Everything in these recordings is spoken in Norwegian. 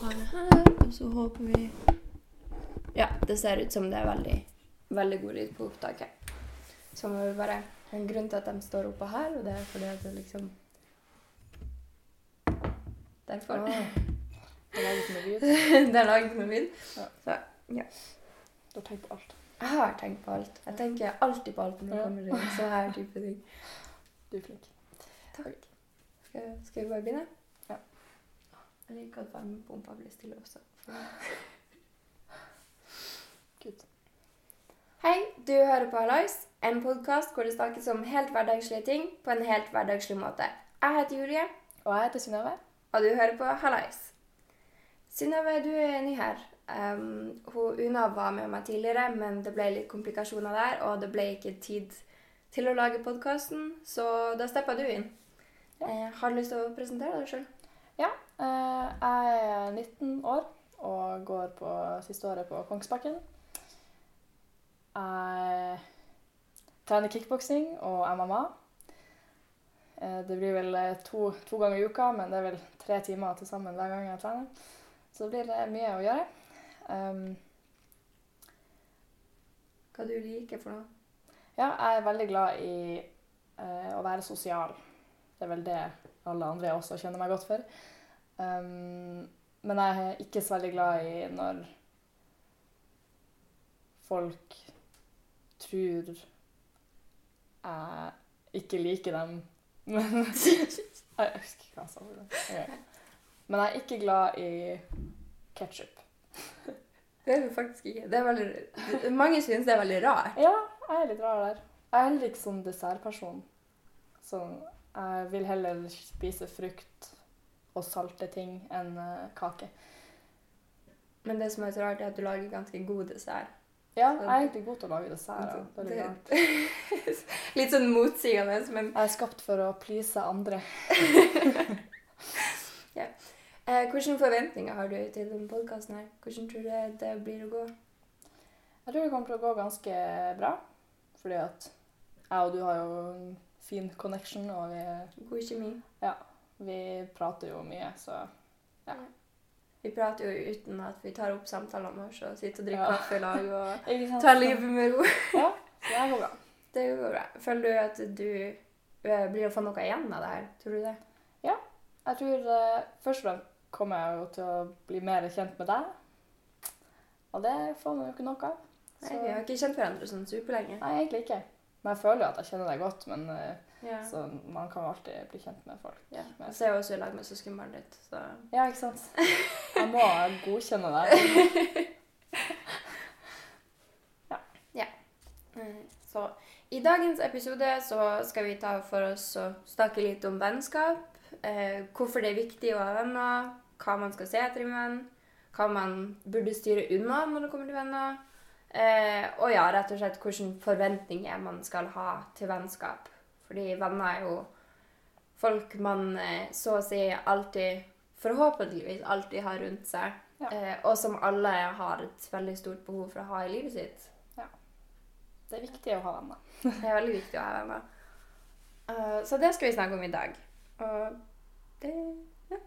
her, og så håper vi Ja, det ser ut som det er veldig, veldig god lyd på opptaket. Så må vi bare En grunn til at de står oppå her, og det er fordi at det liksom Derfor. Det er laget noe lyd. det er laget med lyd. Ja. Så Du har tenkt på alt. jeg har tenkt på alt. Jeg tenker alltid på alt når det kommer til så her type ting. Du er flink. Takk. Skal, skal vi bare begynne? Jeg liker at varmepumpa blir stille også. Gud. Hei, du hører på Hallais, en podkast hvor det snakkes om helt hverdagslige ting på en helt hverdagslig måte. Jeg heter Julie, Og jeg heter Synnøve. og du hører på Hallais. Synnøve, du er ny her. Um, hun, Una var med meg tidligere, men det ble litt komplikasjoner der, og det ble ikke tid til å lage podkasten, så da steppa du inn. Ja. Eh, har du lyst til å presentere deg sjøl? Ja. Eh, Jeg er 19 år og går på siste året på Kongsbakken. Jeg trener kickboksing og MMA. Eh, Det blir vel eh, to, to ganger i uka, men det er vel tre timer til sammen hver gang jeg trener. Så det blir mye å gjøre. Um, Hva du liker for noe? Ja, jeg er veldig glad i eh, å være sosial. Det er vel det alle andre også kjenner meg godt for. Um, men jeg er ikke så veldig glad i når folk tror jeg ikke liker dem. Men Jeg husker ikke hva jeg sa. Okay. Men jeg er ikke glad i ketsjup. Det er du faktisk ikke. Det veldig, mange synes det er veldig rart. Ja, jeg er litt rar der. Jeg er heller ikke sånn dessertperson. Så jeg vil heller spise frukt og salte ting enn eh, kake. Men det som er så rart, er at du lager ganske god dessert. Ja, jeg er egentlig god til å lage dessert. ja. Er litt. Sånn motsigende, men Jeg er skapt for å please andre. eh, hvilke forventninger har du til denne podkasten her? Hvordan tror du det blir å gå? Jeg tror det kommer til å gå ganske bra. Fordi at jeg og du har jo en fin connection, og vi, God kjemi? Vi prater jo mye, så ja. Vi prater jo uten at vi tar opp samtalene våre og sitter og drikker Ja. kaffe i lag og tar livet med ro. Ja, så det går bra. Det går bra. Føler du at du eh, blir å få noe igjen av det her? Tror du det? Ja. Jeg tror uh, først og fremst kommer jeg jo til å bli mer kjent med deg. Og det får man jo ikke nok av. Nei, vi har ikke kjent hverandre sånn superlenge. Nei, egentlig ikke. Men jeg føler jo at jeg kjenner deg godt. Men eh, Ja. så man kan alltid bli kjent med folk. Ja. Men- Jeg ser jo også i lag med søskenbarnet ditt, så Ja, ikke sant? Jeg må godkjenne deg. Eh, Så i dagens episode så skal vi ta for oss å snakke litt om vennskap. Eh, hvorfor det er viktig å ha venner, hva man skal se etter i en venn, hva man burde styre unna når det kommer til venner. Eh, og ja, rett og slett hvilke forventninger man skal ha til vennskap. Fordi venner er jo folk man eh, så å si alltid, forhåpentligvis alltid har rundt seg. Ja. Eh, og som alle har et veldig stort behov for å ha i livet sitt. Det er viktig å ha venner. Det er veldig viktig å ha venner. Uh, så det skal vi snakke om i dag. Og det ja.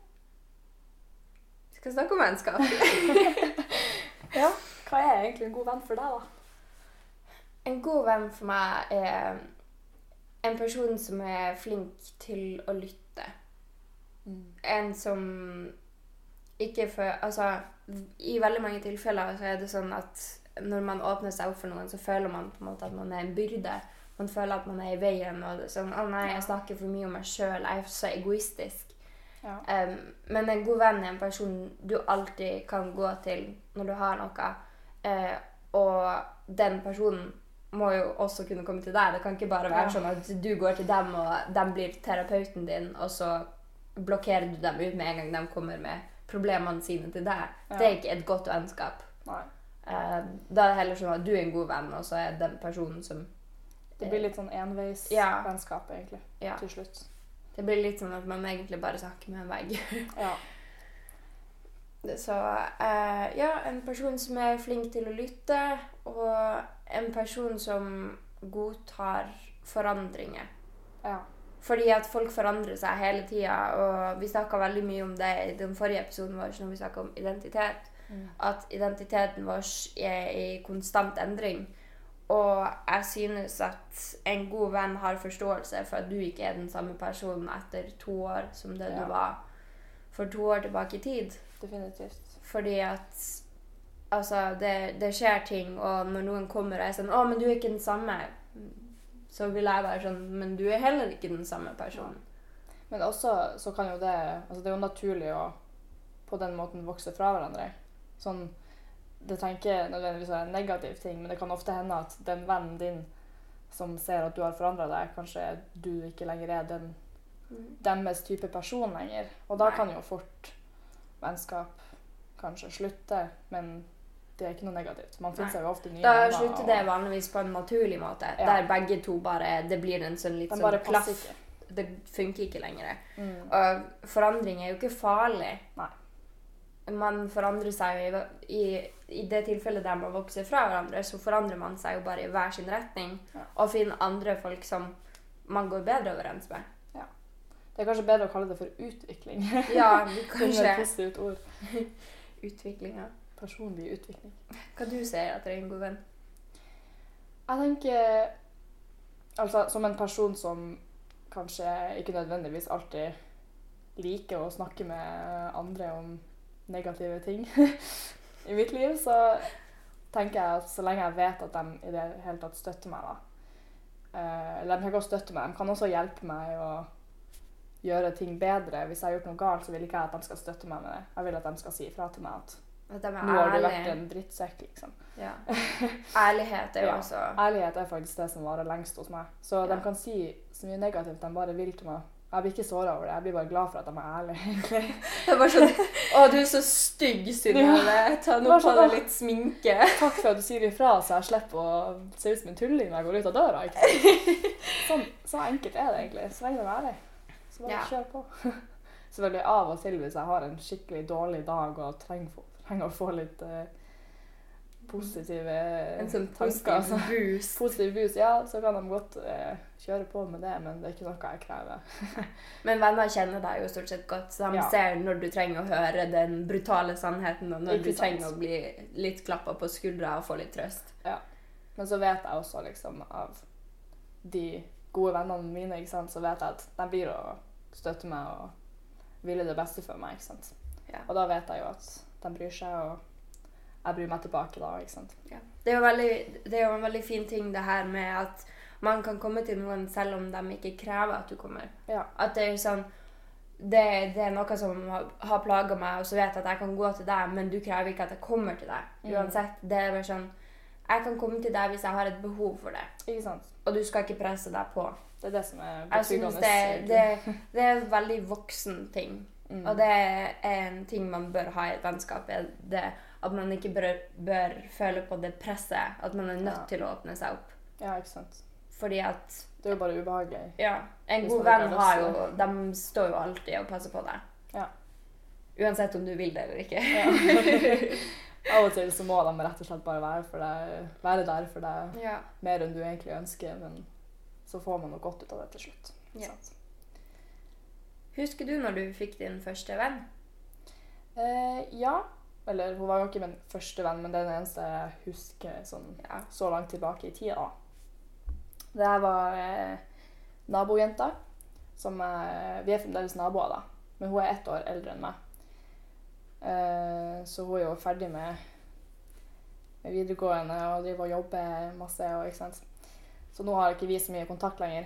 Vi skal snakke om vennskap. Ja. Hva er egentlig en god venn for deg, da? En god venn for meg er en person som er flink til å lytte. En som ikke føler Altså, i veldig mange tilfeller så er det sånn at når man åpner seg opp for noen, så føler man på en måte at man er en byrde. Man føler at man er i veien. og sånn, 'Å nei, jeg snakker for mye om meg sjøl. Jeg er så egoistisk.' Ja. Um, men en god venn er en person du alltid kan gå til når du har noe. uh, og den personen må jo også kunne komme til deg. Det kan ikke bare være sånn at du går til dem, og de blir terapeuten din, og så blokkerer du dem ut med en gang de kommer med problemene sine til deg. Ja. Det er ikke et godt vennskap. Nei. Eh, da er det heller sånn at du er en god venn, og så er den personen som Det blir litt sånn enveisvennskap, Ja. egentlig, Ja. til slutt. Det blir litt sånn at man egentlig bare snakker med en vegg. Ja. Så eh, ja, en person som er flink til å lytte, og en person som godtar forandringer. ja. Fordi at folk forandrer seg hele tida, og vi snakka veldig mye om det i den forrige episoden vår når vi snakka om identitet. Mm. At identiteten vår er i konstant endring. Og jeg synes at en god venn har forståelse for at du ikke er den samme personen etter to år som det Ja. du var for to år tilbake i tid. Definitivt. Fordi at altså, det, det skjer ting, og når noen kommer og er sånn 'Å, men du er ikke den samme', så vil jeg være sånn 'Men du er heller ikke den samme personen'. Men også så kan jo det Altså det er jo naturlig å på den måten vokse fra hverandre. Sånn Det trenger ikke nødvendigvis være en negativ ting, men det kan ofte hende at den vennen din som ser at du har forandra deg, kanskje du ikke lenger er den deres type person lenger. Og da kan jo fort vennskap kanskje slutte, men det er ikke noe negativt. Man finner seg jo ofte nye Da slutter det vanligvis på en naturlig måte, Ja. der begge to bare Det blir en sånn litt sånn klaff. ikke. Det funker ikke lenger. Mm. Og forandring er jo ikke farlig. Nei. Man forandrer seg jo i, i, i det tilfellet der man vokser fra hverandre, så forandrer man seg jo bare i hver sin retning. Ja. Og finner andre folk som man går bedre overens med. Det er kanskje bedre å kalle det for utvikling. Ja, kanskje. Det er et positivt ord. Utviklinga. Personlig utvikling. Hva du sier etter en god venn? Jeg tenker Altså, som en person som kanskje ikke nødvendigvis alltid liker å snakke med andre om negative ting i mitt liv, så tenker jeg at så lenge jeg vet at de i det hele tatt støtter meg, da eh, Eller de kan godt støtte meg, de kan også hjelpe meg å gjøre ting bedre. Hvis jeg har gjort noe galt, så vil ikke jeg at de skal støtte meg med det. Jeg vil at de skal si ifra til meg at At de nå har er du vært en drittsekk, liksom. Ja. Ærlighet er jo Ja. også Ærlighet er faktisk det som varer lengst hos meg. Så Ja. de kan si så mye negativt de bare vil til meg. Jeg blir ikke såra over det. Jeg blir bare glad for at de er ærlige. egentlig. Det var sånn Å, du er så stygg, Synnøve. Ta nå Bare på sånn, deg litt sminke. Takk for at du sier ifra, så jeg slipper å se ut som en tulling når jeg går ut av døra. Ikke? Sånn, så enkelt er det egentlig. Så lenge de er ærlige. Så bare Ja. kjør på. Selvfølgelig av og til hvis jeg har en skikkelig dårlig dag og trenger, trenger å få litt eh, positive En sånn tanker. positiv altså. boost. Positiv boost, ja, så kan de godt eh, kjøre på med det, men det er ikke noe jeg krever. Men venner kjenner deg jo stort sett godt, så de Ja. ser når du trenger å høre den brutale sannheten, og når Ikke du sant. trenger å bli litt klappa på skuldra og få litt trøst. Ja. Men så vet jeg også liksom av de gode vennene mine, ikke sant, så vet jeg at de blir å støtte meg og ville det beste for meg. ikke sant? Ja. Og da vet jeg jo at de bryr seg, og jeg bryr meg tilbake da. ikke sant? Ja. Det, er veldig, det er jo en veldig fin ting det her med at man kan komme til noen selv om de ikke krever at du kommer. Ja. At det er sånn det, det er noe som har, har plaga meg, og så vet jeg at jeg kan gå til deg, men du krever ikke at jeg kommer til deg. Mm. Uansett. Det er bare sånn Jeg kan komme til deg hvis jeg har et behov for det, Ikke sant? og du skal ikke presse deg på. Det er det som er betryggende. det, det, det er en veldig voksen ting. Mm. Og det er en ting man bør ha i et vennskap. er det At man ikke bør, bør føle på det presset. At man er nødt Ja. til å åpne seg opp. Ja, ikke sant. Fordi at Det er jo bare ubehagelig. ja, en god venn har jo De står jo alltid og passer på deg. Ja. Uansett om du vil det eller ikke. Ja. Av og til så må de rett og slett bare være, for deg, være der for deg Ja. mer enn du egentlig ønsker, men så får man noe godt ut av det til slutt. Ja. Sant? Husker du når du fikk din første venn? Eh, ja. Eller hun var jo ikke min første venn, men det er den eneste jeg husker sånn, Ja. så langt tilbake i tida. Det her var eh, nabojenta. Som eh, Vi er fremdeles naboer, da. Men hun er ett år eldre enn meg. Eh, så hun er jo ferdig med, med videregående og driver og jobber masse. Og? Så nå har ikke vi så mye kontakt lenger.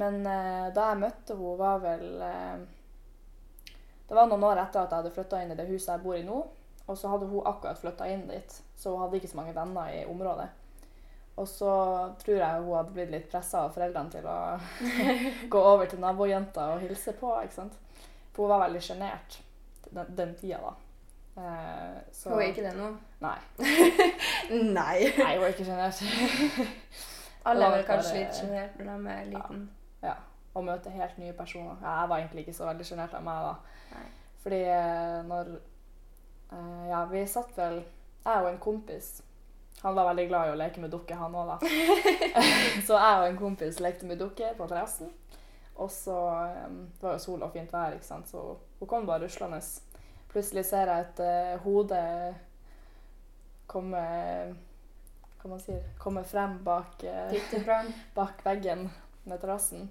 Men eh, da jeg møtte henne, var vel eh, Det var noen år etter at jeg hadde flytta inn i det huset jeg bor i nå. Og så hadde hun akkurat flytta inn dit, så hun hadde ikke så mange venner i området. Og så tror jeg hun hadde blitt litt pressa av foreldrene til å gå over til nabojenta og hilse på. ikke sant? For hun var veldig sjenert den, den tida, da. Eh, så Hun er ikke det nå? Nei. Nei. Nei, hun er ikke sjenert. Alle er vel kanskje litt sjenert når de er liten. ja, Å møte helt nye personer. Ja, jeg var egentlig ikke så veldig sjenert av meg da. Nei. Fordi eh, når eh, Ja, vi satt vel Jeg og en kompis Han var veldig glad i å leke med dukker, han òg, da. så jeg og en kompis lekte med dukker på terrassen. Og så um, Det var jo sol og fint vær, ikke sant? så hun kom bare ruslende. Plutselig ser jeg et uh, hode komme Hva man sier Komme frem bak, uh, bak veggen med terrassen.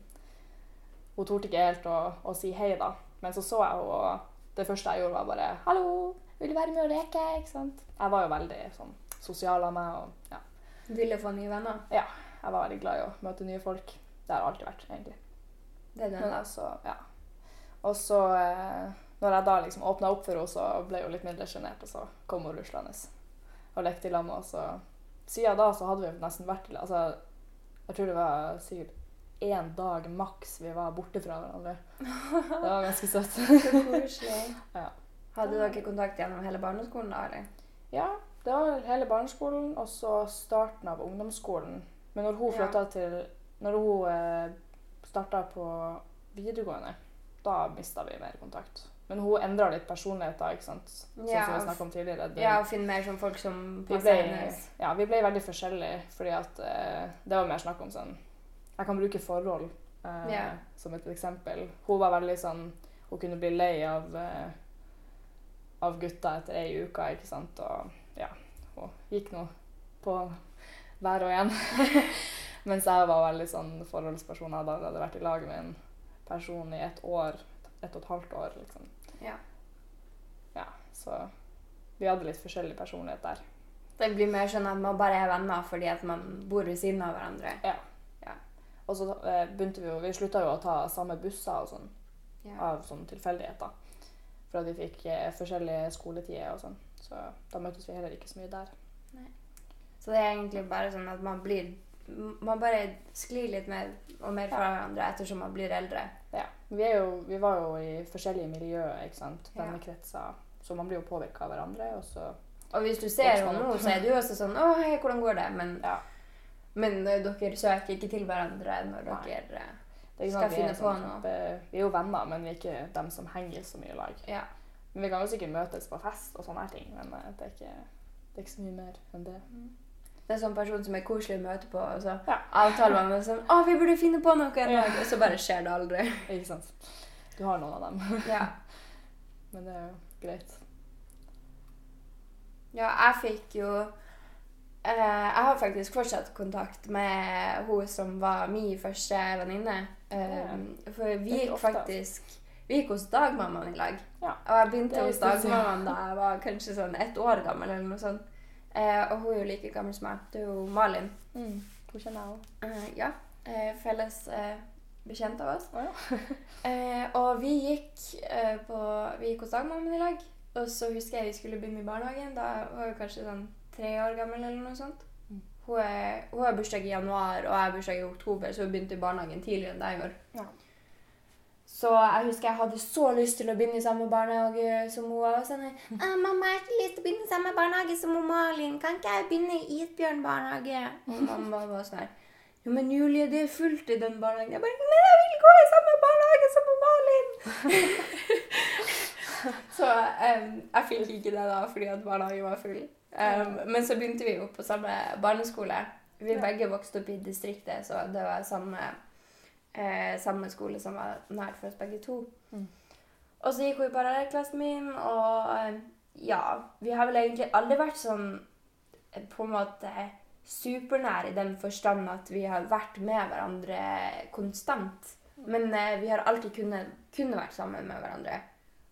Hun torde ikke helt å, å si hei, da. Men så så jeg henne, og det første jeg gjorde, var bare 'Hallo, vil du være med og leke?' ikke sant? Jeg var jo veldig sånn sosial av meg. og ja, Ville få nye venner. Ja. Jeg var veldig glad i å møte nye folk. Det har jeg alltid vært, egentlig. Det er Men den. altså, ja. Og så, eh, når jeg da liksom åpna opp for henne, så ble hun litt mindre sjenert, og så kom hun ruslende og lekte i lag med oss. Siden da så hadde vi nesten vært til. Altså, jeg tror det var sikkert én dag maks vi var borte fra hverandre. Det var ganske søtt. Så koselig. Ja. Hadde dere kontakt gjennom hele barneskolen da, eller? Ja, det var hele barneskolen og så starten av ungdomsskolen. Men når hun Ja. til Når hun eh, starta på videregående, da mista vi mer kontakt. Men hun endra litt personlighet da, ikke sant? Sånn Ja, som vi snakka om tidligere. Det, Ja, og finne mer som folk som passer hennes. ja, vi ble veldig forskjellige, fordi at eh, det var mer snakk om sånn Jeg kan bruke forhold eh, yeah. som et eksempel. Hun var veldig sånn Hun kunne bli lei av eh, av gutta etter ei uke, ikke sant. Og ja, hun gikk nå på hver og en. Mens jeg var veldig sånn forholdsperson. Jeg hadde hadde vært i lag med en person i et år, ett og et halvt år, liksom. Ja. Ja, så vi hadde litt forskjellig personlighet der. Det blir mer sånn at man bare er venner fordi at man bor ved siden av hverandre. Og så eh, begynte vi jo Vi slutta jo å ta samme busser og sånn Ja. av sånne tilfeldigheter. For at vi fikk eh, forskjellige skoletider og sånn. Så da møttes vi heller ikke så mye der. Så det er egentlig bare sånn at man blir Man bare sklir litt mer og mer fra hverandre ettersom man blir eldre. Ja. Vi, jo, vi var jo i forskjellige miljøer, ikke sant. Ja. Vennekretser. Så man blir jo påvirka av hverandre. Og så Og hvis du ser henne nå, så er du også sånn 'Å, hei, hvordan går det?' Men, ja. Men eh, dere søker ikke til hverandre når Nei. dere eh, Skal sånn finne på sånn, noe. vi er jo venner, men vi er ikke dem som henger så mye i lag. Ja. Men vi kan jo sikkert møtes på fest og sånne ting. Men eh, det er ikke, det er ikke så mye mer enn det. Det er sånn person som er koselig å møte på, og så Ja. avtaler man med sånn 'Å, vi burde finne på noe en dag', og så bare skjer det aldri. Ikke sant? Du har noen av dem. Ja. Men det er jo greit. Ja, jeg fikk jo eh, Jeg har faktisk fortsatt kontakt med hun som var min første venninne. Eh, Ja. For vi gikk altså. faktisk Vi gikk hos dagmammaen i lag. Ja. Og jeg begynte hos en dagmammaen da jeg var kanskje sånn ett år gammel. eller noe sånt. Eh, og hun er jo like gammel som meg. Det er jo Malin. Mm. Hun kjenner jeg òg. Eh, ja. Eh, felles eh, bekjent av oss. Oh, ja. Og vi gikk, på, vi gikk hos dagmammaen i lag. Og så husker jeg vi skulle begynne i barnehagen. Da var vi kanskje sånn tre år gammel eller noe sånt. Hun, er, hun har bursdag i januar, og jeg har bursdag i oktober, så hun begynte i barnehagen tidligere enn jeg gjorde. Ja. Så jeg husker jeg hadde så lyst til å begynne i samme barnehage som hun. Og sånn, «Ah, 'Mamma, jeg har ikke lyst til å begynne i samme barnehage som Malin. Kan ikke jeg begynne i Isbjørn barnehage?' Og mamma var sånn her, 'Jo, men Julie, det er fullt i den barnehagen.' Jeg bare 'Men jeg vil gå i samme barnehage som Malin!' så um, jeg fikk ikke det da fordi at barnehagen var full. Em, men så begynte vi jo på samme barneskole. Vi Ja. begge vokste opp i distriktet, så det var samme, eh, samme skole som var nært for oss begge to. Mm. Og så gikk hun i parallellklassen min, og ja Vi har vel egentlig aldri vært sånn eh, på en måte supernær i den forstand at vi har vært med hverandre konstant. Men eh, vi har alltid kunnet, kunne vært sammen med hverandre.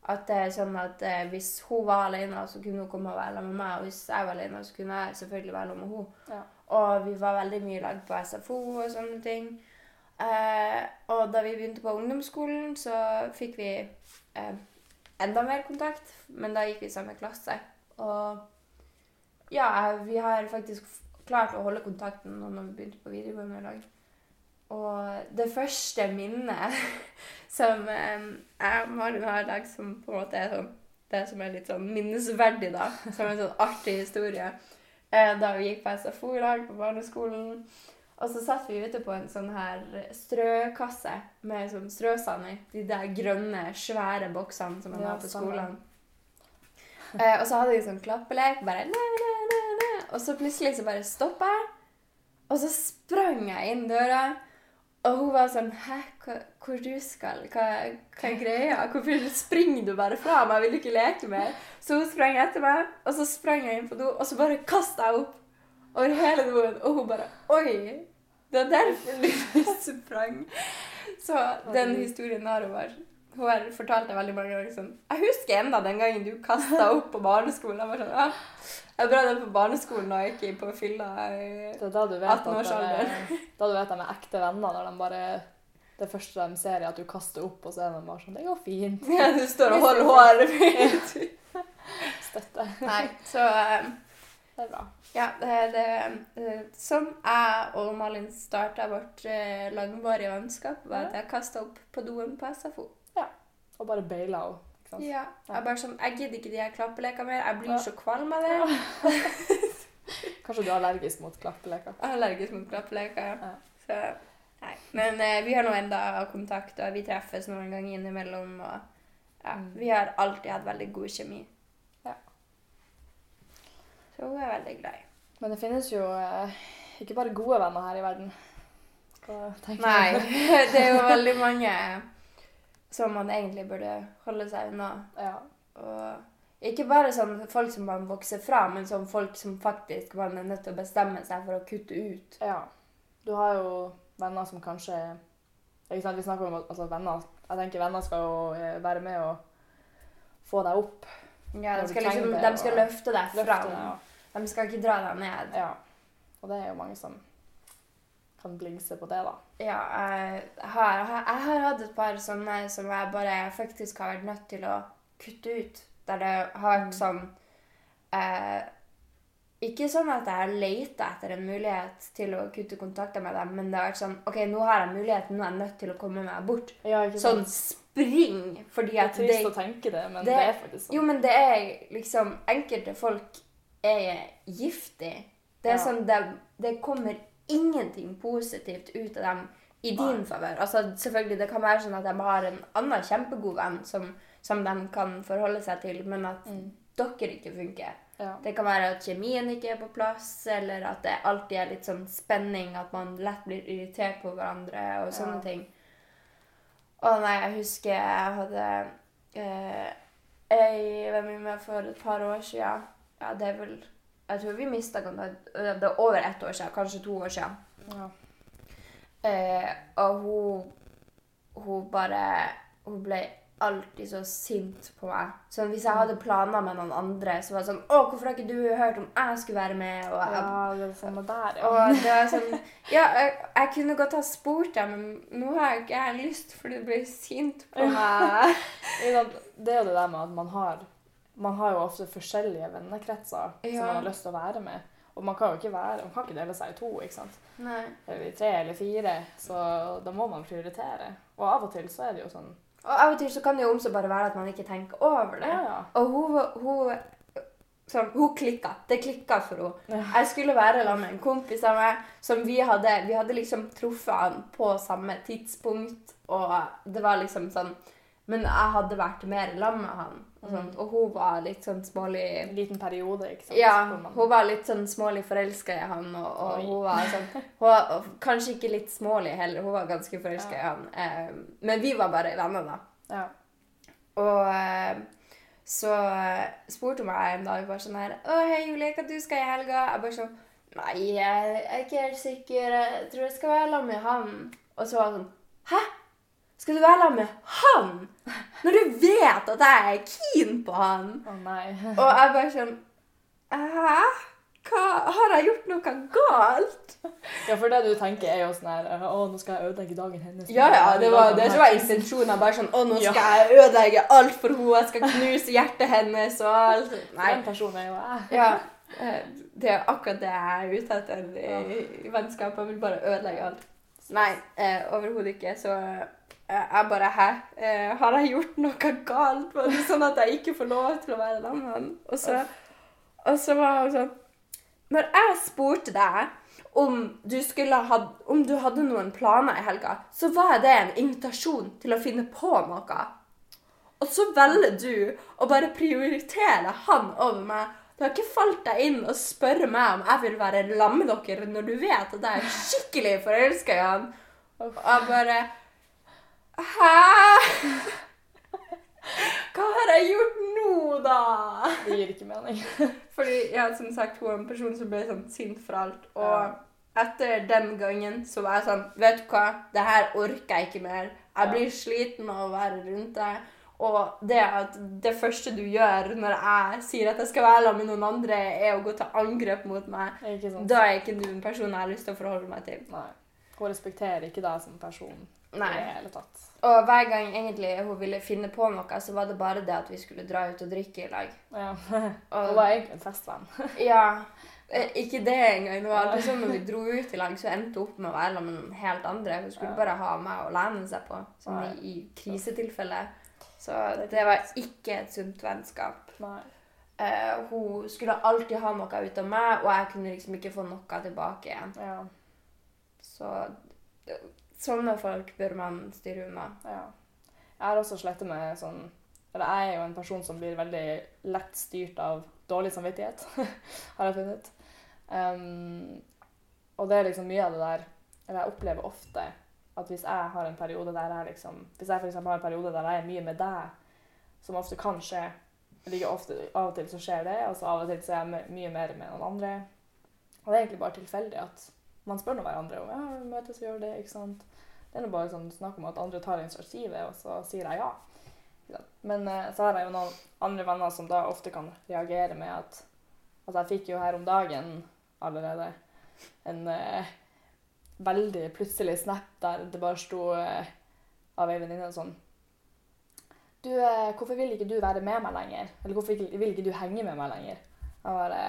At det er sånn at eh, Hvis hun var alene, så kunne hun komme og være sammen med meg. Og hvis jeg var alene, så kunne jeg selvfølgelig være sammen med henne. Ja. Og vi var veldig mye i lag på SFO og sånne ting. Eh, og da vi begynte på ungdomsskolen, så fikk vi eh, enda mer kontakt. Men da gikk vi i samme klasse. Og ja, vi har faktisk klart å holde kontakten nå når vi begynte på videregående i. Og det første minnet som jeg og Malin har i dag, som på en måte er sånn det som er litt sånn minnesverdig, da, som en sånn artig historie, da vi gikk på SFO i lag på barneskolen. Og så satt vi ute på en sånn her strøkasse med sånn strøsand i. De der grønne, svære boksene som man Ja, har på skolen. Eh, og så hadde vi sånn klappelek. bare næ, næ, næ, og så plutselig så bare stoppa jeg. Og så sprang jeg inn døra, og hun var sånn Hæ, hva, hvor du skal? Hva, hva er greia? Hvorfor springer du bare fra meg? Vil du ikke leke mer? Så hun sprang etter meg, og så sprang jeg inn på do, og så bare kasta jeg opp over hele doen, og hun bare Oi! Det er derfor du sprang. Så den historien har hun bare hun har fortalt det veldig mange ganger. Sånn. Jeg husker enda den gangen du kasta opp på barneskolen. Jeg var sånn, ja, jeg bra den på barneskolen og ikke på fylla i Det er da du vet at de 18-årsalderen. er, da du vet de er ekte venner, når de bare Det første de ser, er at du kaster opp, og så er de bare sånn Det går fint. Ja, du står og holder håret mitt. Støtte. Nei, så um, Det er bra. ja, det, det, eh, Sånn jeg og Malin starta vårt eh, langvarige vennskap, var at jeg kasta opp på doen på SFO. Og bare beila henne. Ja, jeg bare sånn, jeg gidder ikke de her klappelekene mer. Jeg blir Ja. så kvalm av det. Kanskje du er allergisk mot klappeleker. Jeg er allergisk mot klappeleker. Ja. Så, nei. Men eh, vi har nå enda kontakt, og vi treffes noen ganger innimellom. Og ja, Mm. vi har alltid hatt veldig god kjemi. Ja. Så hun er veldig glad i. Men det finnes jo eh, ikke bare gode venner her i verden. Nei, det er jo veldig mange som man egentlig burde holde seg unna. Ja. Og ikke bare sånn folk som man vokser fra, men sånn folk som faktisk man er nødt til å bestemme seg for å kutte ut. ja. Du har jo venner som kanskje ikke sant? Vi snakker om altså, venner Jeg tenker venner skal jo eh, være med og få deg opp. Ja, de skal, liksom, de skal løfte deg Løfte fram. deg. Ja. De skal ikke dra deg ned. ja. Og det er jo mange som kan blingse på det, da. Ja, jeg har, jeg har hatt et par sånne som jeg bare faktisk har vært nødt til å kutte ut. Der det har vært Mm. sånn eh, Ikke sånn at jeg har leita etter en mulighet til å kutte kontakter med dem, men det har vært sånn OK, nå har jeg muligheten, nå er jeg nødt til å komme meg bort. Ja, Sånn spring! Fordi Det er trist det å tenke det, men det- det, er faktisk sånn. Jo, men det er liksom Enkelte folk er giftig. Det er Ja. sånn det, det kommer ingenting positivt ut av dem i din favør. Altså, selvfølgelig, det kan være sånn at de har en annen kjempegod venn som, som de kan forholde seg til, men at Mm. dere ikke funker. Ja. Det kan være at kjemien ikke er på plass, eller at det alltid er litt sånn spenning, at man lett blir irritert på hverandre og sånne Ja. ting. Å nei, jeg husker jeg hadde eh, ei venninne for et par år siden. Ja, det er vel Jeg tror vi mista kontakt Det er over ett år siden, kanskje to år siden. Ja. Eh, og hun Hun bare Hun ble alltid så sint på meg. Så hvis jeg hadde planer med noen andre, så var det sånn 'Å, hvorfor har ikke du hørt om jeg skulle være med?' Og, jeg, ja, det er samme der, ja. og det var sånn Ja, jeg, jeg kunne godt ha spurt deg, men nå har jeg ikke jeg lyst, for du blir sint på meg. Det er jo det der med at man har Man har jo ofte forskjellige vennekretser Ja. som man har lyst til å være med. Og man kan jo ikke være, man kan ikke dele seg i to, ikke sant. Nei. Eller i tre eller fire, så da må man prioritere. Og av og til så er det jo sånn Og av og til så kan det jo også bare være at man ikke tenker over det. Ja, ja. Og hun, hun, sånn, hun klikka. Det klikka for henne. Ja. Jeg skulle være sammen med en kompis av meg som vi hadde Vi hadde liksom truffet han på samme tidspunkt, og det var liksom sånn Men jeg hadde vært mer sammen med han, og, sånt, og hun var litt sånn smålig En liten periode, ikke sant. Ja, hun var litt sånn smålig forelska i han, og, og hun var sånn hun var, og Kanskje ikke litt smålig heller, hun var ganske forelska i han. Eh, men vi var bare venner, da. Ja. Og eh, så eh, spurte hun meg en dag bare sånn her 'Å, hei, Julie, hva du skal i helga?' Jeg bare sånn 'Nei, jeg er ikke helt sikker. Jeg tror jeg skal være sammen med han.' Og så var hun sånn 'Hæ? Skal du være sammen med han? Når du vet at jeg er keen på han?' Å nei. Og jeg bare sånn Hæ? Hva? Har jeg gjort noe galt? Ja, for det du tenker er jo sånn her Å, nå skal jeg ødelegge dagen hennes. Ja, ja, det var det var intensjonen. Bare sånn Å, nå skal jeg ødelegge alt for henne. Jeg skal knuse hjertet hennes og alt. Nei. Den personen er jo jeg. Ja. eh, Det er akkurat det jeg er ute etter i, i vennskap. Jeg vil bare ødelegge alt. Nei, eh, overhodet ikke. Så jeg bare Hæ? Eh, har jeg gjort noe galt? Var det sånn at jeg ikke får lov til å være sammen med han? Og så, og så var hun sånn Når jeg spurte deg om du, ha, om du hadde noen planer i helga, så var det en invitasjon til å finne på noe. Og så velger du å bare prioritere han over meg. Det har ikke falt deg inn å spørre meg om jeg vil være lam med dere når du vet at jeg er skikkelig forelska i han. Og jeg bare Hæ? Hva har jeg gjort nå, da? Det gir ikke mening. Fordi, ja, som sagt, hun er en person som ble sånn sint for alt. Og etter den gangen så var jeg sånn Vet du hva, det her orker jeg ikke mer. Jeg blir sliten av å være rundt deg. Og det at det første du gjør når jeg sier at jeg skal være sammen med noen andre, er å gå til angrep mot meg, da er ikke du en person jeg har lyst til å forholde meg til. Nei. Hun respekterer ikke deg som person i Nei. det hele tatt. Og hver gang egentlig hun ville finne på noe, så var det bare det at vi skulle dra ut og drikke i lag. Ja. Hun var egentlig en festvenn. Ja. eh, Ikke det engang. Det var alltid sånn når vi dro ut i lag, så endte hun opp med å være sammen med helt andre. Hun skulle bare ha meg å lene seg på, som i, i krisetilfelle. Så det var ikke et sunt vennskap. Nei. Uh, hun skulle alltid ha noe ut av meg, og jeg kunne liksom ikke få noe tilbake igjen. Ja. Så sånne folk bør man styre unna. ja. Jeg har også slettet med sånn Eller jeg er jo en person som blir veldig lett styrt av dårlig samvittighet, har jeg funnet. Um, og det er liksom mye av det der Eller jeg opplever ofte at hvis jeg har en periode der jeg liksom Hvis jeg f.eks. har en periode der jeg er mye med deg, som ofte kan skje ikke ofte, Av og til så skjer det, og så av og til så er jeg mye mer med noen andre. Og det er egentlig bare tilfeldig at man spør nå hverandre om ja, vi møtes og gjør det. ikke sant? Det er nå bare sånn snakk om at andre tar initiativet, og så sier jeg ja. Men eh, så har jeg jo noen andre venner som da ofte kan reagere med at Altså, jeg fikk jo her om dagen allerede en eh, veldig plutselig snap der det bare sto eh, av ei venninne sånn Du, eh, hvorfor vil ikke du være med meg lenger? Eller hvorfor vil ikke du henge med meg lenger? Jeg bare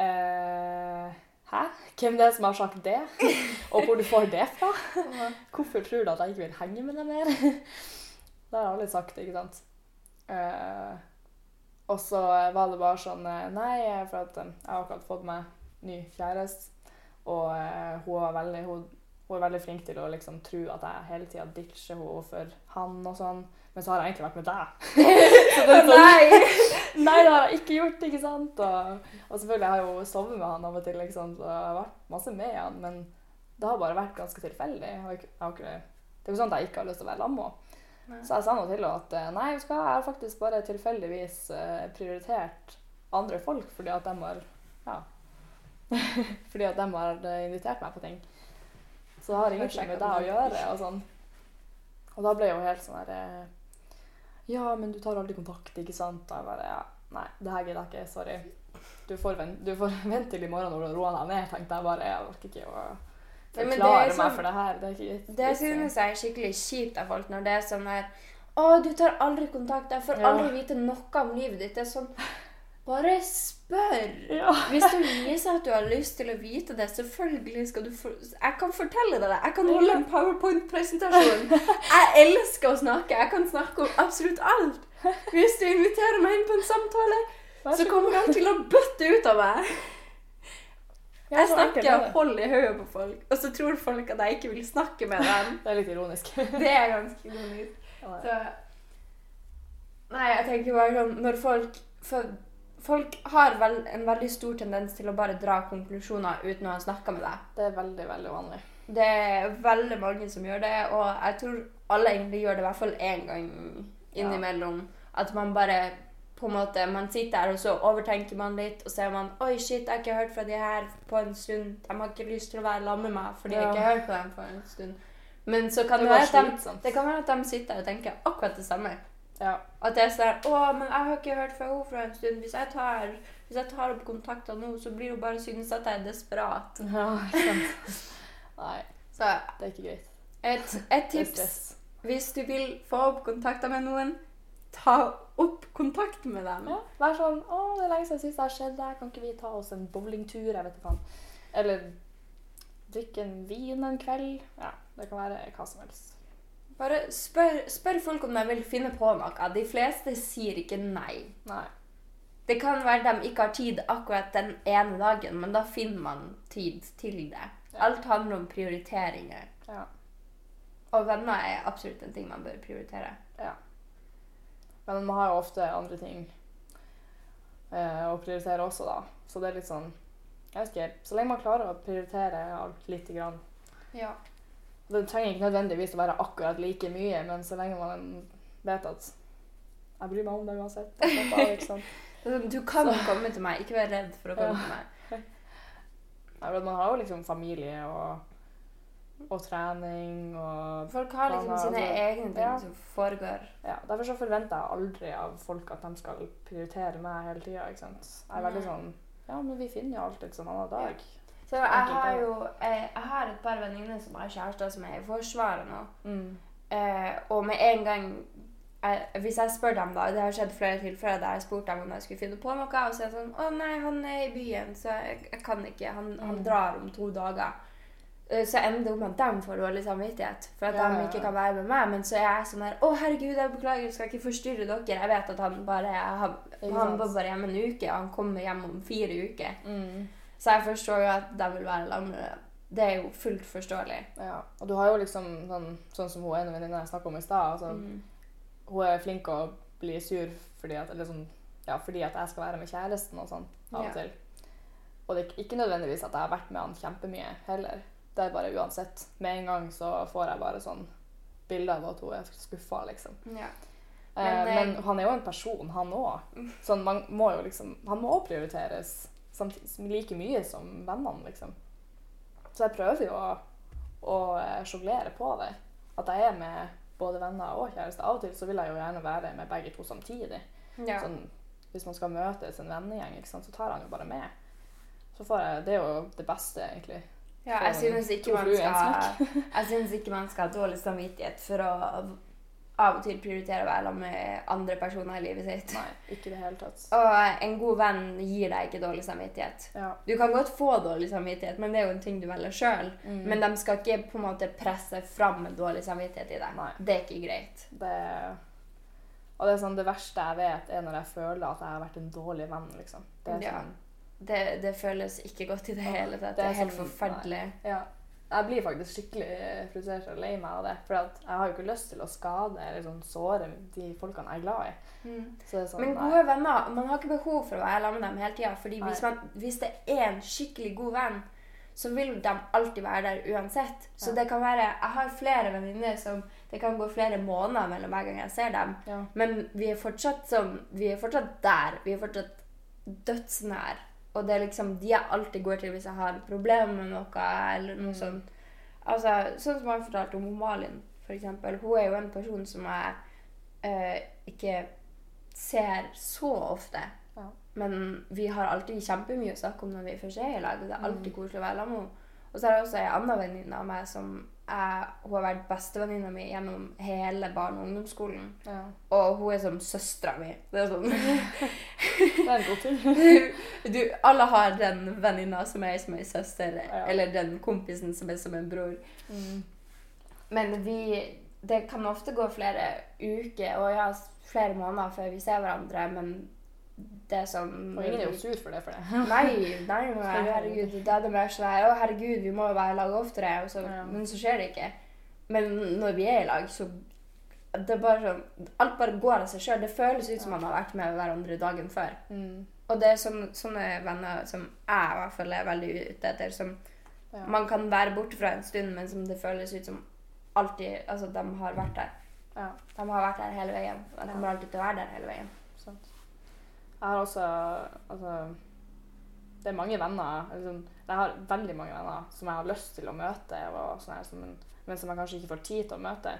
eh, Hæ? Hvem det er som har sagt det? Og hvor du får det fra? Hvorfor tror du at jeg ikke vil henge med deg mer? Det har aldri sagt, ikke sant? Eh, og så var det bare sånn eh, Nei, for at eh, jeg har akkurat fått meg ny kjæreste, og eh, hun, er veldig, hun, hun er veldig flink til å liksom tro at jeg hele tida ditcher henne for han og sånn, men så har jeg egentlig vært med deg. så det er sånn, Nei! Nei, det har jeg ikke gjort, ikke sant? Og, og selvfølgelig har jeg jo sovet med han av og til, liksom, så jeg har vært masse med han, men det har bare vært ganske tilfeldig. Jeg har ikke, jeg har ikke, det er jo sånn at jeg ikke har lyst til å være lam med Så jeg sa nå til henne at eh, nei, jeg har faktisk bare tilfeldigvis eh, prioritert andre folk fordi at de har Ja. fordi at de har eh, invitert meg på ting. Så det har ingenting med deg å gjøre. Og sånn. Og da ble hun helt sånn her eh, Ja, men du tar aldri kontakt, ikke sant? Og jeg bare ja, Nei, det her gidder jeg ikke. Sorry. Du får, vente, du får vente til i morgen når du roa deg ned, tenkte jeg bare. Jeg orker ikke å forklare sånn- meg for det her. Det ikke Det synes jeg er skikkelig kjipt av folk når det er sånn her Å, du tar aldri kontakt. Jeg får Ja. aldri vite noe om livet ditt. Det er sånn Bare spør. Ja. Hvis du viser at du har lyst til å vite det, selvfølgelig skal du få Jeg kan fortelle deg det. Jeg kan holde en powerpoint-presentasjon. Jeg elsker å snakke. Jeg kan snakke om absolutt alt. Hvis du inviterer meg inn på en samtale, så så kommer han til å bøtte ut av meg. Jeg er snakker hold i hodet på folk, og så tror folk at jeg ikke vil snakke med dem. Det er litt ironisk. Det er ganske ironisk. Så Nei, jeg tenker bare sånn Når folk For folk har vel, en veldig stor tendens til å bare dra konklusjoner uten å ha snakka med deg. Det er veldig, veldig vanlig. Det er veldig mange som gjør det, og jeg tror alle egentlig gjør det i hvert fall én gang innimellom. At man bare på en måte, Man sitter her, og så overtenker man litt, og så er man Oi, shit, jeg har ikke hørt fra de her på en stund. De har ikke lyst til å være sammen med meg fordi jeg Ja. ikke har hørt på dem på en stund. Men så kan Det det, være at de, det kan være at de sitter og tenker akkurat det samme. Ja. At det er sånn Å, men jeg har ikke hørt fra henne fra en stund. Hvis jeg tar, hvis jeg tar opp kontakter nå, så blir hun bare synes at jeg er desperat. ja sant. Nei, Så det er ikke greit. et, et tips hvis du vil få opp kontakter med noen, ta opp kontakt med dem. Ja, Vær sånn 'Å, det er lenge siden sist det har skjedd. Kan ikke vi ta oss en bowlingtur?' Jeg vet ikke faen. Eller drikke en vin en kveld. Ja, det kan være hva som helst. Bare spør, spør folk om de vil finne på noe. De fleste sier ikke nei. Nei. Det kan være de ikke har tid akkurat den ene dagen, men da finner man tid til det. Ja. Alt handler om prioriteringer. Ja. Og venner er absolutt en ting man bør prioritere. ja. Men man har jo ofte andre ting eh, å prioritere også, da. Så det er litt sånn Jeg vet ikke. Så lenge man klarer å prioritere alt lite grann. Ja. Det trenger ikke nødvendigvis å være akkurat like mye, men så lenge man vet at jeg bryr meg om det uansett. sånn, Du kan komme til meg, ikke vær redd for å komme Ja. til meg. Ja, Man har jo liksom familie og, og trening og Folk har liksom sine altså- egne ting ja. som foregår. ja, Derfor så forventer jeg aldri av folk at de skal prioritere meg hele tida. Jeg er veldig sånn Ja, men vi finner jo alltid en annen dag. Så jeg har jo jeg, jeg har et par venninner som har kjærester som er i Forsvaret nå. Mm. Eh, og med en gang jeg, Hvis jeg spør dem, da Det har skjedd flere tilfeller der jeg spurte dem om jeg skulle finne på noe, og så er det sånn Å nei, han er i byen, så jeg, jeg kan ikke. Han, han Mm. drar om to dager. Eh, Så ender det opp med at de får dårlig samvittighet for at Ja, de ikke kan være med meg. Men så er jeg sånn her Å, herregud, jeg beklager, jeg skal ikke forstyrre dere. Jeg vet at han bare han, bor han var bare hjemme en uke, og han kommer hjem om fire uker. Mm. Så jeg forstår jo at de vil være sammen med det. Er jo fullt forståelig. Ja. Og du har jo liksom sånn, sånn som hun ene venninna jeg snakka om i stad. Altså, Mm. Hun er flink å bli sur fordi at, eller sånn, ja, fordi at jeg skal være med kjæresten og sånn av Ja. og til. Og det er ikke nødvendigvis at jeg har vært med han kjempemye heller. Det er bare uansett. Med en gang så får jeg bare sånn bilde av at hun er skuffa, liksom. Ja. Men, Men, eh, men eh, han er jo en person, han òg. Sånn, man må jo liksom Han må også prioriteres samtidig, like mye som vennene, liksom. Så jeg prøver jo å, å eh, sjonglere på det. At jeg er med både venner og kjæreste. Av og til så vil jeg jo gjerne være med begge to samtidig. ja. Sånn, hvis man skal møtes en vennegjeng, så tar han jo bare med. Så får jeg, Det er jo det beste, egentlig. Ja, jeg synes skal Jeg synes ikke man skal ha dårlig samvittighet for å av og til prioriterer å være sammen med andre personer i livet sitt. Nei, ikke det hele tatt. Og en god venn gir deg ikke dårlig samvittighet. Ja. Du kan godt få dårlig samvittighet, men det er jo en ting du velger sjøl. Mm. Men de skal ikke på en måte presse fram dårlig samvittighet i deg. Nei. Det er ikke greit. Det, og det er sånn, det verste jeg vet, er når jeg føler at jeg har vært en dårlig venn. liksom. Det er Ja. sånn, Det, det føles ikke godt i det hele tatt. det Det er helt sånn- forferdelig. ja. Jeg blir faktisk skikkelig frustrert og lei meg av det. For jeg har jo ikke lyst til å skade eller sånn såre de folkene jeg er glad i. Så det er sånn, Men nei. gode venner, man har ikke behov for å være sammen med dem hele tida. Fordi hvis, man, hvis det er en skikkelig god venn, så vil de alltid være der uansett. Så Ja. det kan være Jeg har flere venninner som Det kan gå flere måneder mellom hver gang jeg ser dem. Ja. Men vi er fortsatt sånn Vi er fortsatt der. Vi er fortsatt dødsnær. Og det er liksom de jeg alltid går til hvis jeg har problemer med noe, eller noe Mm. sånt. Altså, sånn som han fortalte om Malin, eksempel. Hun er jo en person som jeg eh, ikke ser så ofte. Ja. Men vi har alltid kjempemye å snakke om når vi først er i lag. Og det er alltid Mm. koselig å være sammen med henne. Og så er det også ei anna venninne av meg som jeg, hun har vært bestevenninna mi gjennom hele barne- og ungdomsskolen. Ja. Og hun er som søstera mi. Det er sånn Det er en god ting. du, Alle har den venninna som er som ei søster, Ja. eller den kompisen som er som en bror. Mm. Men vi Det kan ofte gå flere uker og ja, flere måneder før vi ser hverandre, men det sånn Og ingen er jo sur for det. for det. Nei, nei, nei, herregud. Da er det mer sånn her Å, herregud, vi må jo være i lag oftere. Og så, Ja. Men så skjer det ikke. Men når vi er i lag, så det er bare sånn Alt bare går av seg sjøl. Det føles ut som man har vært med hverandre dagen før. Mm. Og det er sånne, sånne venner som jeg i hvert fall er veldig ute etter. Som Ja. man kan være borte fra en stund, men som det føles ut som alltid Altså, de har vært der. ja. De har vært der hele veien. De kommer alltid til å være der hele veien. Jeg har også Altså Det er mange venner liksom, Jeg har veldig mange venner som jeg har lyst til å møte, og sånn som, men som jeg kanskje ikke får tid til å møte.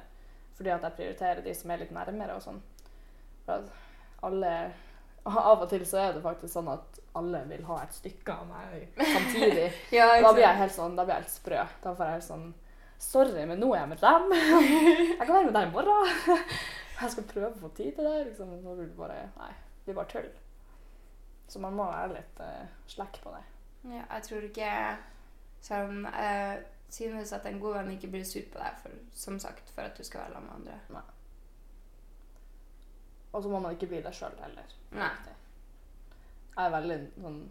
Fordi at jeg prioriterer de som er litt nærmere og sånn. For at alle Av og til så er det faktisk sånn at alle vil ha et stykke av meg samtidig. Ja, da blir jeg helt sånn, da blir jeg helt sprø. Da får jeg helt sånn Sorry, men nå er jeg med dem. Jeg kan være med deg i morgen. Jeg skal prøve å få tid til det. Liksom. Så blir det bare Nei, det blir bare tull. Så man må være litt uh, slekk på det. Ja, jeg tror ikke sånn Jeg synes at en god venn ikke blir sur på deg, for, som sagt, for at du skal være sammen med andre. Og så må man ikke bli det sjøl heller. Nei. Jeg er veldig sånn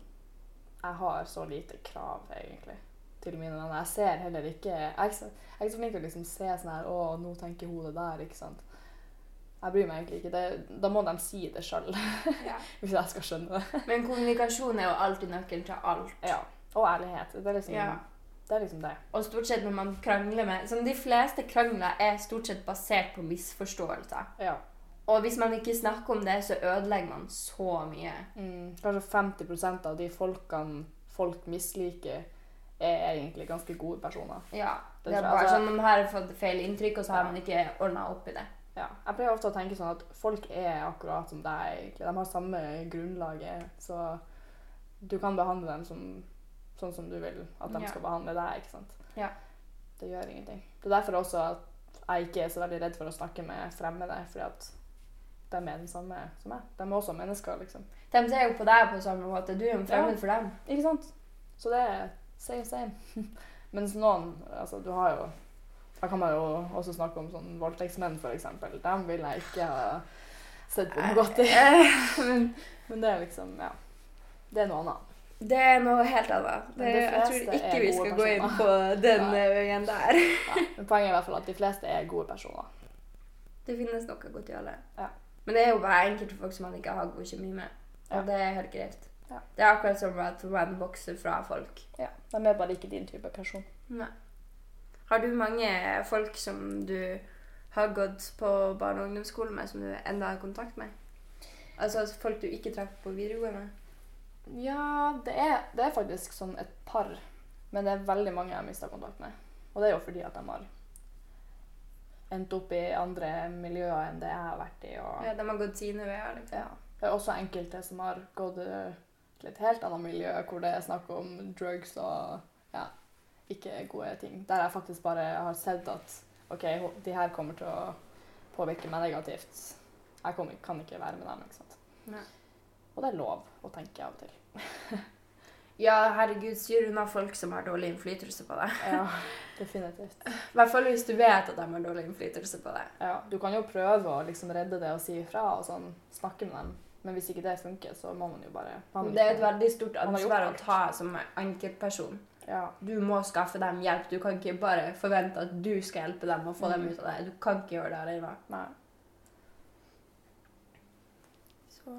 Jeg har så lite krav, egentlig, til mine venner. Jeg ser heller ikke Jeg er ikke så, flink til å liksom se sånn her Å, nå tenker hun det der, ikke sant. Jeg bryr meg egentlig ikke. Det, da må de si det sjøl, Ja. hvis jeg skal skjønne det. Men kommunikasjon er jo alltid nøkkelen til alt. Ja. Og ærlighet. Det er liksom, Ja. det, er liksom det. Og stort sett når man krangler med Som de fleste krangler er stort sett basert på misforståelser. Ja. Og hvis man ikke snakker om det, så ødelegger man så mye. Mm, kanskje 50% av de folkene folk misliker, er egentlig ganske gode personer. Ja. Det Det er bare altså- sånn Man har fått feil inntrykk, og så har man ikke ordna opp i det. Ja. Jeg pleier ofte å tenke sånn at folk er akkurat som deg. egentlig. De har samme grunnlaget. Så du kan behandle dem som, sånn som du vil at de Ja. skal behandle deg. ikke sant? Ja. Det gjør ingenting. Det er derfor også at jeg ikke er så veldig redd for å snakke med fremmede. fordi at de er den samme som meg. De er også mennesker, liksom. De ser jo på deg på samme måte. Du er jo en fremmed for dem. Ikke sant? Så det er same, same. Mens noen Altså, du har jo Da kan man jo også snakke om sånn voldtektsmenn, eksempel. Dem vil jeg ikke ha sett på noe godt i. Men, men det er liksom Ja. Det er noe annet. Det er noe helt annet. Det, Men de jeg tror ikke vi skal skal gå inn på den øyen der. Ja. Men poenget er i hvert fall at de fleste er gode personer. Det finnes noe godt i alle. Ja. Men det er jo bare enkelte folk som man ikke har god kjemi med. Og Ja. det er helt greit. Ja. Det er akkurat som at man vokser fra folk. Ja. De er bare ikke din type person. Nei. Har du mange folk som du har gått på barne- og ungdomsskole med, som du enda har kontakt med? Altså folk du ikke traff på videregående? Ja, det er, det er faktisk sånn et par. Men det er veldig mange jeg har mista kontakt med. Og det er jo fordi at de har endt opp i andre miljøer enn det jeg har vært i. Og, Ja, de har gått sine veier, liksom. ja. Det er også enkelte som har gått eh, til et helt annet miljø, hvor det er snakk om drugs og ja, ikke gode ting. Der jeg faktisk bare har sett at OK, de her kommer til å påvirke meg negativt. Jeg kommer, kan ikke være med dem. ikke sant? Nei. Og det er lov å tenke av og til. Ja, herregud, styr unna folk som har dårlig innflytelse på deg. Ja, definitivt. I hvert fall hvis du vet at de har dårlig innflytelse på deg. Ja, du kan jo prøve å liksom redde det og si ifra og sånn, snakke med dem. Men hvis ikke det funker, så må man jo bare man Det er et veldig stort ansvar å ta som enkeltperson. Ja, Du må skaffe dem hjelp. Du kan ikke bare forvente at du skal hjelpe dem og få dem Mm. ut av det. Du kan ikke gjøre det alene. nei. Så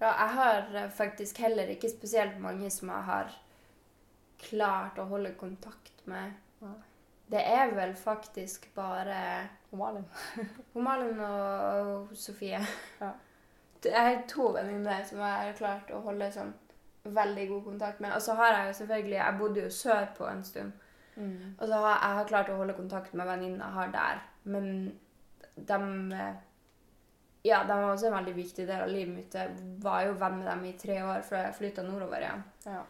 Ja, jeg har eh, faktisk heller ikke spesielt mange som jeg har klart å holde kontakt med. Ja. Det er vel faktisk bare Malin. Malin og Sofie. Ja. Det er to venninner som jeg har klart å holde sånn veldig god kontakt med. Og så har jeg jo selvfølgelig Jeg bodde jo sørpå en stund. Mm. Og så har jeg har klart å holde kontakt med venninner jeg har der. Men de Ja, de var også en veldig viktig del av livet mitt. Jeg var jo venn med dem i tre år før jeg flytta nordover igjen. Ja.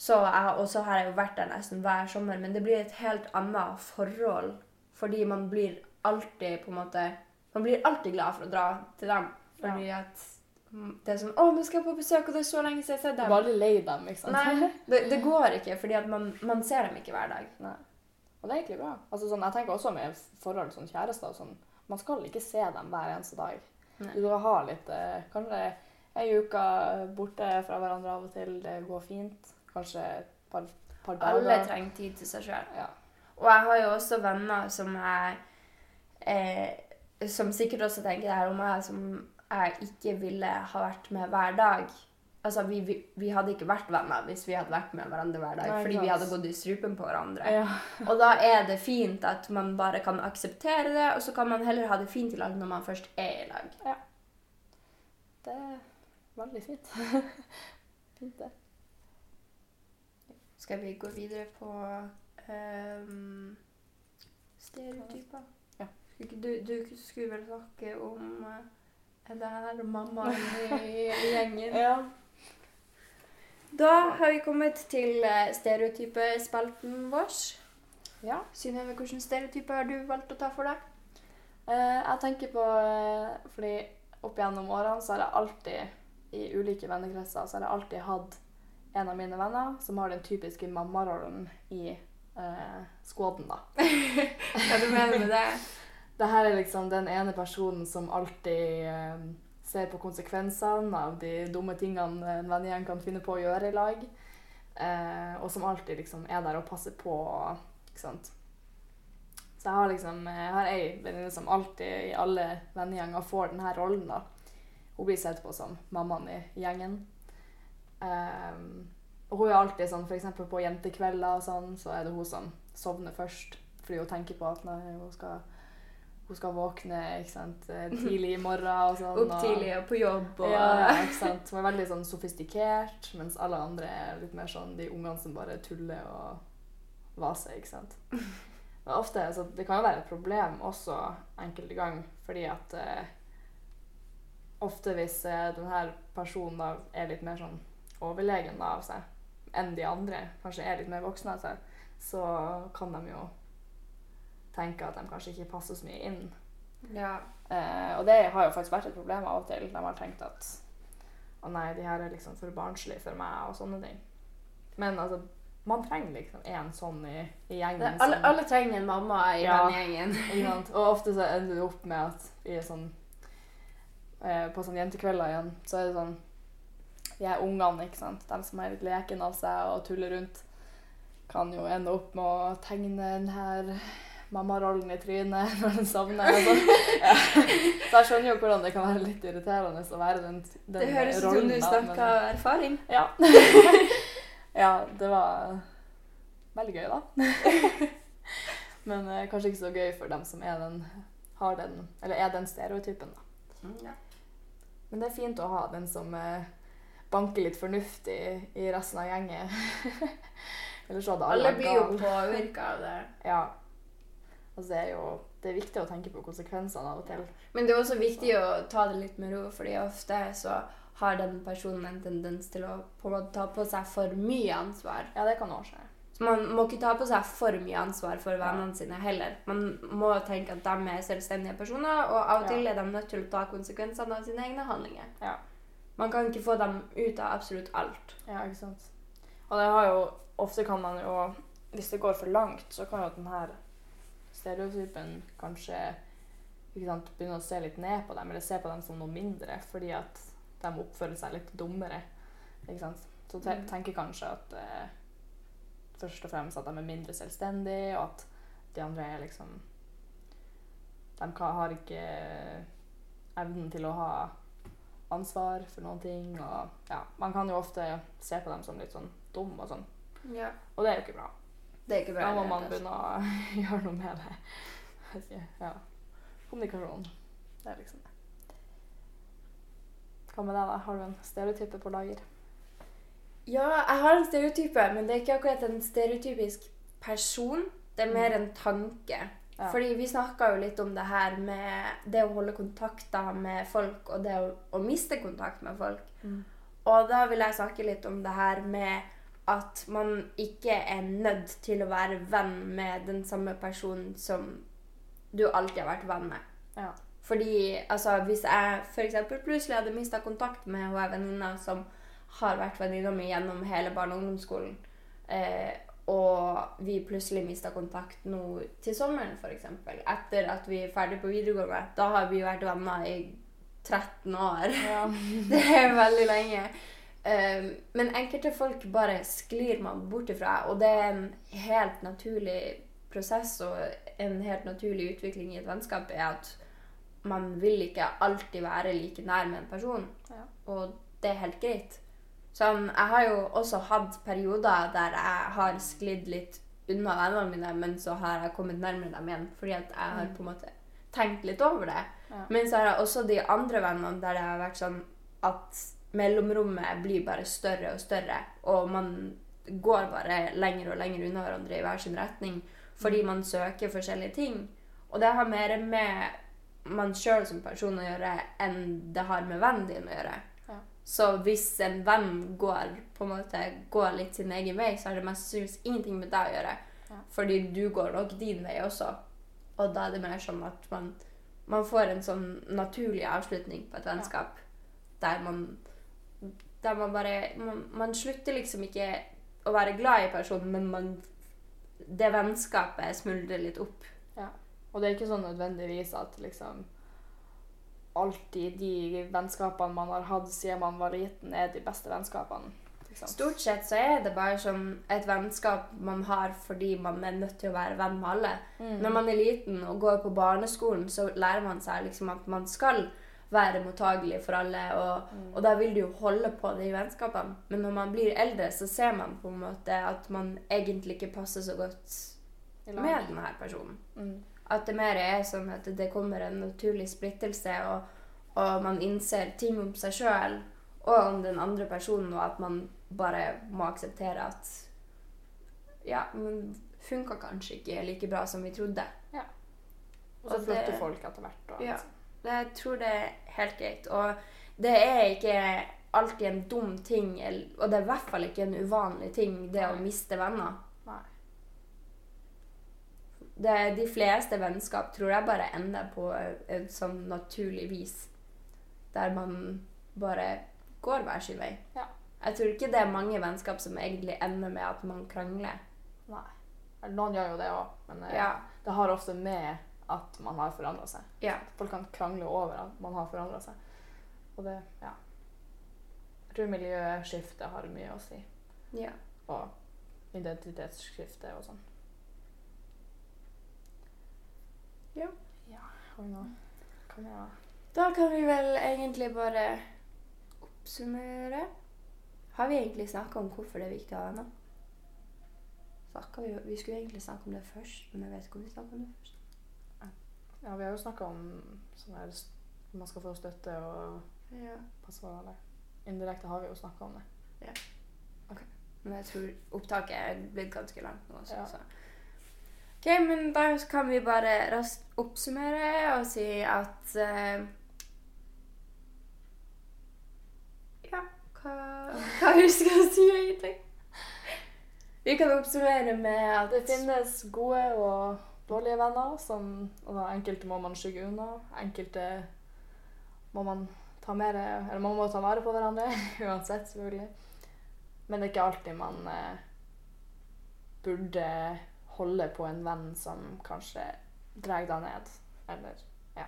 Så jeg, og så har jeg jo vært der nesten hver sommer, men det blir et helt annet forhold. Fordi man blir alltid på en måte Man blir alltid glad for å dra til dem. Fordi at mm, det er sånn 'Å, nå skal jeg på besøk, og det er så lenge siden jeg har sett Du dem.' Bare aldri lei dem, ikke sant? Nei, det, det går ikke, fordi man, man ser dem ikke hver dag. Nei. Og det er egentlig bra. Altså, sånn, jeg tenker også med forhold som kjærester og sånn, man skal ikke se dem hver eneste dag. Nei. Du skal ha litt eh, Kanskje ei uke borte fra hverandre av og til. Det går fint. Kanskje et par, par dager. Alle trenger tid til seg sjøl. Ja. Og jeg har jo også venner som jeg eh, Som sikkert også tenker det her om meg, som jeg ikke ville ha vært med hver dag. Altså, vi, vi, vi hadde ikke vært venner hvis vi hadde vært med hverandre hver dag. Nei, fordi vi hadde gått i strupen på hverandre. Ja. Og da er det fint at man bare kan akseptere det, og så kan man heller ha det fint i lag når man først er i lag. Ja. Det er veldig fint. fint, det. Skal vi gå videre på um, stereotyper? Ja. Du, du skulle vel snakke om uh, det her mammaen i, gjengen. Ja. Da har vi kommet til uh, stereotypespalten vår. ja. Synnøve, hvilken stereotyper har du valgt å ta for deg? Uh, jeg tenker på uh, Fordi opp gjennom årene så har jeg alltid, i ulike vennekretser, så har jeg alltid hatt en av mine venner som har den typiske mammarollen i uh, skåden, da. Hva du mener med det? Det her er liksom den ene personen som alltid eh, ser på konsekvensene av de dumme tingene en vennegjeng kan finne på å gjøre i lag. Eh, og som alltid liksom er der og passer på. Ikke sant? Så jeg har liksom jeg har ei venninne som alltid i alle vennegjenger får denne rollen. da. Hun blir sett på som mammaen i gjengen. Eh, og hun er alltid sånn, f.eks. på jentekvelder og sånn, så er det hun som sovner først. Fordi hun tenker på at nei, hun skal, hun skal våkne sant, eh, tidlig i morgen og sånn. Opp tidlig og på jobb og Ja, ja, ikke sant. Hun er veldig sånn sofistikert, mens alle andre er litt mer sånn de ungene som bare tuller og vaser, ikke sant. Men ofte, så Det kan jo være et problem også enkelte ganger, fordi at eh, ofte hvis eh, denne personen da er litt mer sånn overlegen da, av seg enn de andre, kanskje er litt mer voksne av seg, så kan de jo tenke at de kanskje ikke passer så mye inn. Ja. Eh, og det har jo faktisk vært et problem av og til. De har tenkt at å nei, de her er liksom for barnslige for meg, og sånne ting. Men altså, man trenger liksom en sånn i, i gjengen. Det, alle, som- alle trenger en mamma i Ja. den gjengen. sant? Og ofte så ender det opp med at vi er sånn eh, På sånne jentekvelder igjen, så er det sånn De her ungene, ikke sant, de som er litt leken av seg og tuller rundt, kan jo ende opp med å tegne den her mammarollen i trynet når den sovner. og sånn. Ja. Så jeg skjønner jo hvordan det kan være litt irriterende å være den, den Det høres ut som du snakker av erfaring. Ja. ja, det var veldig gøy, da. Men eh, kanskje ikke så gøy for dem som er den, har den, eller er den stereotypen. Da. Ja. Men det er fint å ha den som eh, banker litt fornuftig i, resten av gjengen. Ellers hadde alle Alle blir jo påvirka av det. Ja. Altså, det er jo det er viktig å tenke på konsekvensene av og til. Men det er også viktig å ta det litt med ro, fordi ofte så har den personen en tendens til å på ta på seg for mye ansvar. Ja, det kan også skje. Så man må ikke ta på seg for mye ansvar for vennene sine heller. Man må tenke at de er selvstendige personer, og av og Ja. til er de nødt til å ta konsekvensene av sine egne handlinger. Ja. Man kan ikke få dem ut av absolutt alt. Ja, ikke sant. Og det har jo Ofte kan man jo Hvis det går for langt, så kan jo den her stereotypen kanskje sant, begynner å se litt ned på dem, eller se på dem som noe mindre, fordi at de oppfører seg litt dummere. Ikke sant? Så te Mm. tenker kanskje at eh, først og fremst at de er mindre selvstendige, og at de andre er liksom De har ikke evnen til å ha ansvar for noen ting. Og ja, man kan jo ofte se på dem som litt sånn dum og sånn. Ja. Og det er jo ikke bra. Det er ikke bra. Da må man begynne å gjøre noe med det. Ja. Kommunikasjon. Det er liksom det. Hva med deg, da? Har du en stereotype på lager? Ja, jeg har en stereotype, men det er ikke akkurat en stereotypisk person. Det er mer en tanke. Mm. Ja. Fordi vi snakka jo litt om det her med det å holde kontakter med folk, og det å, å miste kontakt med folk. Mm. Og da vil jeg snakke litt om det her med at man ikke er nødt til å være venn med den samme personen som du alltid har vært venn med. Ja. Fordi altså, hvis jeg f.eks. plutselig hadde mista kontakt med hun venninna som har vært venninna mi gjennom hele barne- og ungdomsskolen, eh, og vi plutselig mista kontakt nå til sommeren, f.eks., etter at vi er ferdig på videregående, da har vi vært venner i 13 år. Ja. Det er veldig lenge. Um, men enkelte folk bare sklir man bort ifra, og det er en helt naturlig prosess og en helt naturlig utvikling i et vennskap er at man vil ikke alltid være like nær med en person, Ja. og det er helt greit. Sånn, jeg har jo også hatt perioder der jeg har sklidd litt unna vennene mine, men så har jeg kommet nærmere dem igjen, fordi at jeg har Mm. på en måte tenkt litt over det. Ja. Men så har jeg også de andre vennene der det har vært sånn at mellomrommet blir bare større og større, og man går bare lenger og lenger unna hverandre i hver sin retning fordi man søker forskjellige ting. Og det har mer med man sjøl som person å gjøre enn det har med vennen din å gjøre. Ja. Så hvis en venn går på en måte går litt sin egen vei, så har det mest sannsynligvis ingenting med deg å gjøre. Ja. Fordi du går nok din vei også. Og da er det mer sånn at man, man får en sånn naturlig avslutning på et vennskap. Der man Der man bare man, man slutter liksom ikke å være glad i personen, men man Det vennskapet smuldrer litt opp. Og det er ikke sånn nødvendigvis at liksom alltid de vennskapene man har hatt siden man var liten, er de beste vennskapene. Liksom. Stort sett så er det bare sånn et vennskap man har fordi man er nødt til å være venn med alle. Mm. Når man er liten og går på barneskolen, så lærer man seg liksom at man skal være mottagelig for alle, og, Mm. og da vil du jo holde på de vennskapene. Men når man blir eldre, så ser man på en måte at man egentlig ikke passer så godt med denne personen. Mm. At det mer er sånn at det kommer en naturlig splittelse, og, og man innser ting om seg sjøl og om den andre personen, og at man bare må akseptere at Ja, men funka kanskje ikke like bra som vi trodde. Og så flytter det- folk etter hvert. Og, Ja. Jeg tror det er helt greit. Og det er ikke alltid en dum ting, og det er i hvert fall ikke en uvanlig ting, det å miste venner. Nei. Det, de fleste vennskap tror jeg bare ender på et sånn naturlig vis. Der man bare går hver sin vei. Ja. Jeg tror ikke det er mange vennskap som egentlig ender med at man krangler. Nei. Noen gjør jo det òg, men eh, Ja. det har ofte med at man har forandra seg. Ja. Folk kan krangle over at man har forandra seg. Og det, ja. Jeg tror miljøskiftet har mye å si. ja. Og identitetsskifte og sånn. Ja. Ja, har vi noe kan jeg... Da kan vi vel egentlig bare oppsummere. Har vi egentlig snakka om hvorfor det er viktig å ha venner? Vi, vi skulle egentlig snakke om det først, men jeg vet ikke om vi snakker om det først. Ja, vi har jo snakka om sånn her man skal få støtte og Ja. passe på alle. Indirekte har vi jo snakka om det. Ja. Men jeg tror opptaket er blitt ganske langt nå. Også, Ja. så. Ok, men da kan vi bare raskt oppsummere og si at uh, Ja, hva, hva vi skal si egentlig? Vi kan oppsummere med at Det finnes gode og dårlige venner. Som, og enkelte må man skygge unna. Enkelte må man ta mer Eller man må ta vare på hverandre. Uansett, selvfølgelig. Men det er ikke alltid man eh, burde holde på en venn som kanskje drar deg ned. Eller ja,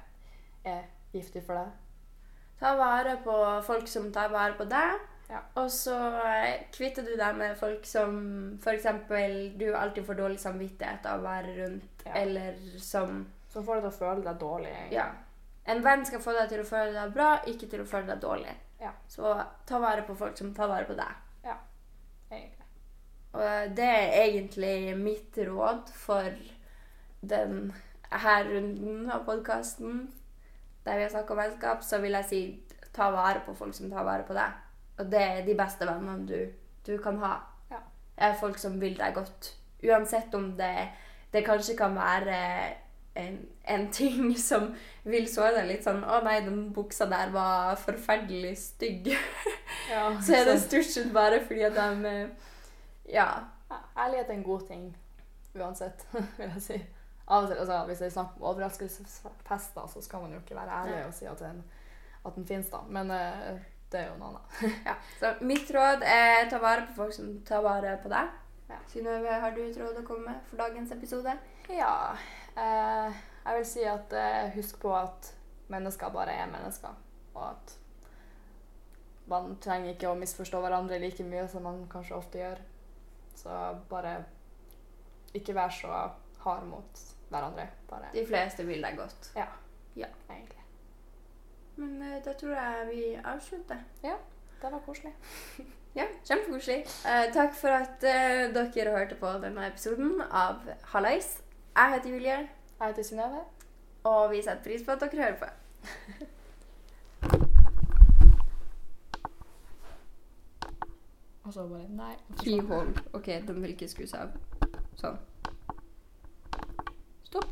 er giftig for deg. Ta vare på folk som tar vare på deg. Ja. Og så eh, kvitter du deg med folk som f.eks. du alltid får dårlig samvittighet av å være rundt, Ja. eller som Som får deg til å føle deg dårlig. egentlig. Ja. En venn skal få deg til å føle deg bra, ikke til å føle deg dårlig. Ja. Så ta vare på folk som tar vare på deg. Ja, egentlig. Og det er egentlig mitt råd for den her runden av podkasten. Der vi har snakka om vennskap, så vil jeg si ta vare på folk som tar vare på deg. Og det er de beste vennene du, du kan ha. Ja. Det er folk som vil deg godt. Uansett om det, det kanskje kan være en, en ting som vil såre deg litt sånn 'Å nei, den buksa der var forferdelig stygg'. Ja, så er det stort bare fordi at de eh, Ja. Ærlighet er en god ting uansett, vil jeg si. Av og til, altså, Hvis det er snakk om overraskelsesfester, så skal man jo ikke være ærlig og si at den, at den finnes, da. Men eh, det er jo noe annet. Ja, så mitt råd er ta vare på folk som tar vare på deg. Ja. Synnøve, har du et råd å komme med for dagens episode? Ja, eh, jeg vil si at eh, husk på at mennesker bare er mennesker. Og at man trenger ikke å misforstå hverandre like mye som man kanskje ofte gjør. Så bare ikke vær så hard mot hverandre. Bare De fleste vil deg godt. Ja, egentlig. Men eh, da tror jeg vi avslutter. Ja. Det var koselig. Ja, kjempekoselig. Eh, takk for at eh, dere hørte på denne episoden av Hallais. Jeg heter Julie, Jeg heter Synnøve. og vi setter pris på at dere hører på. Og så bare Nei. Keyhole. OK, den vil ikke skru seg av. Sånn. Stopp, da.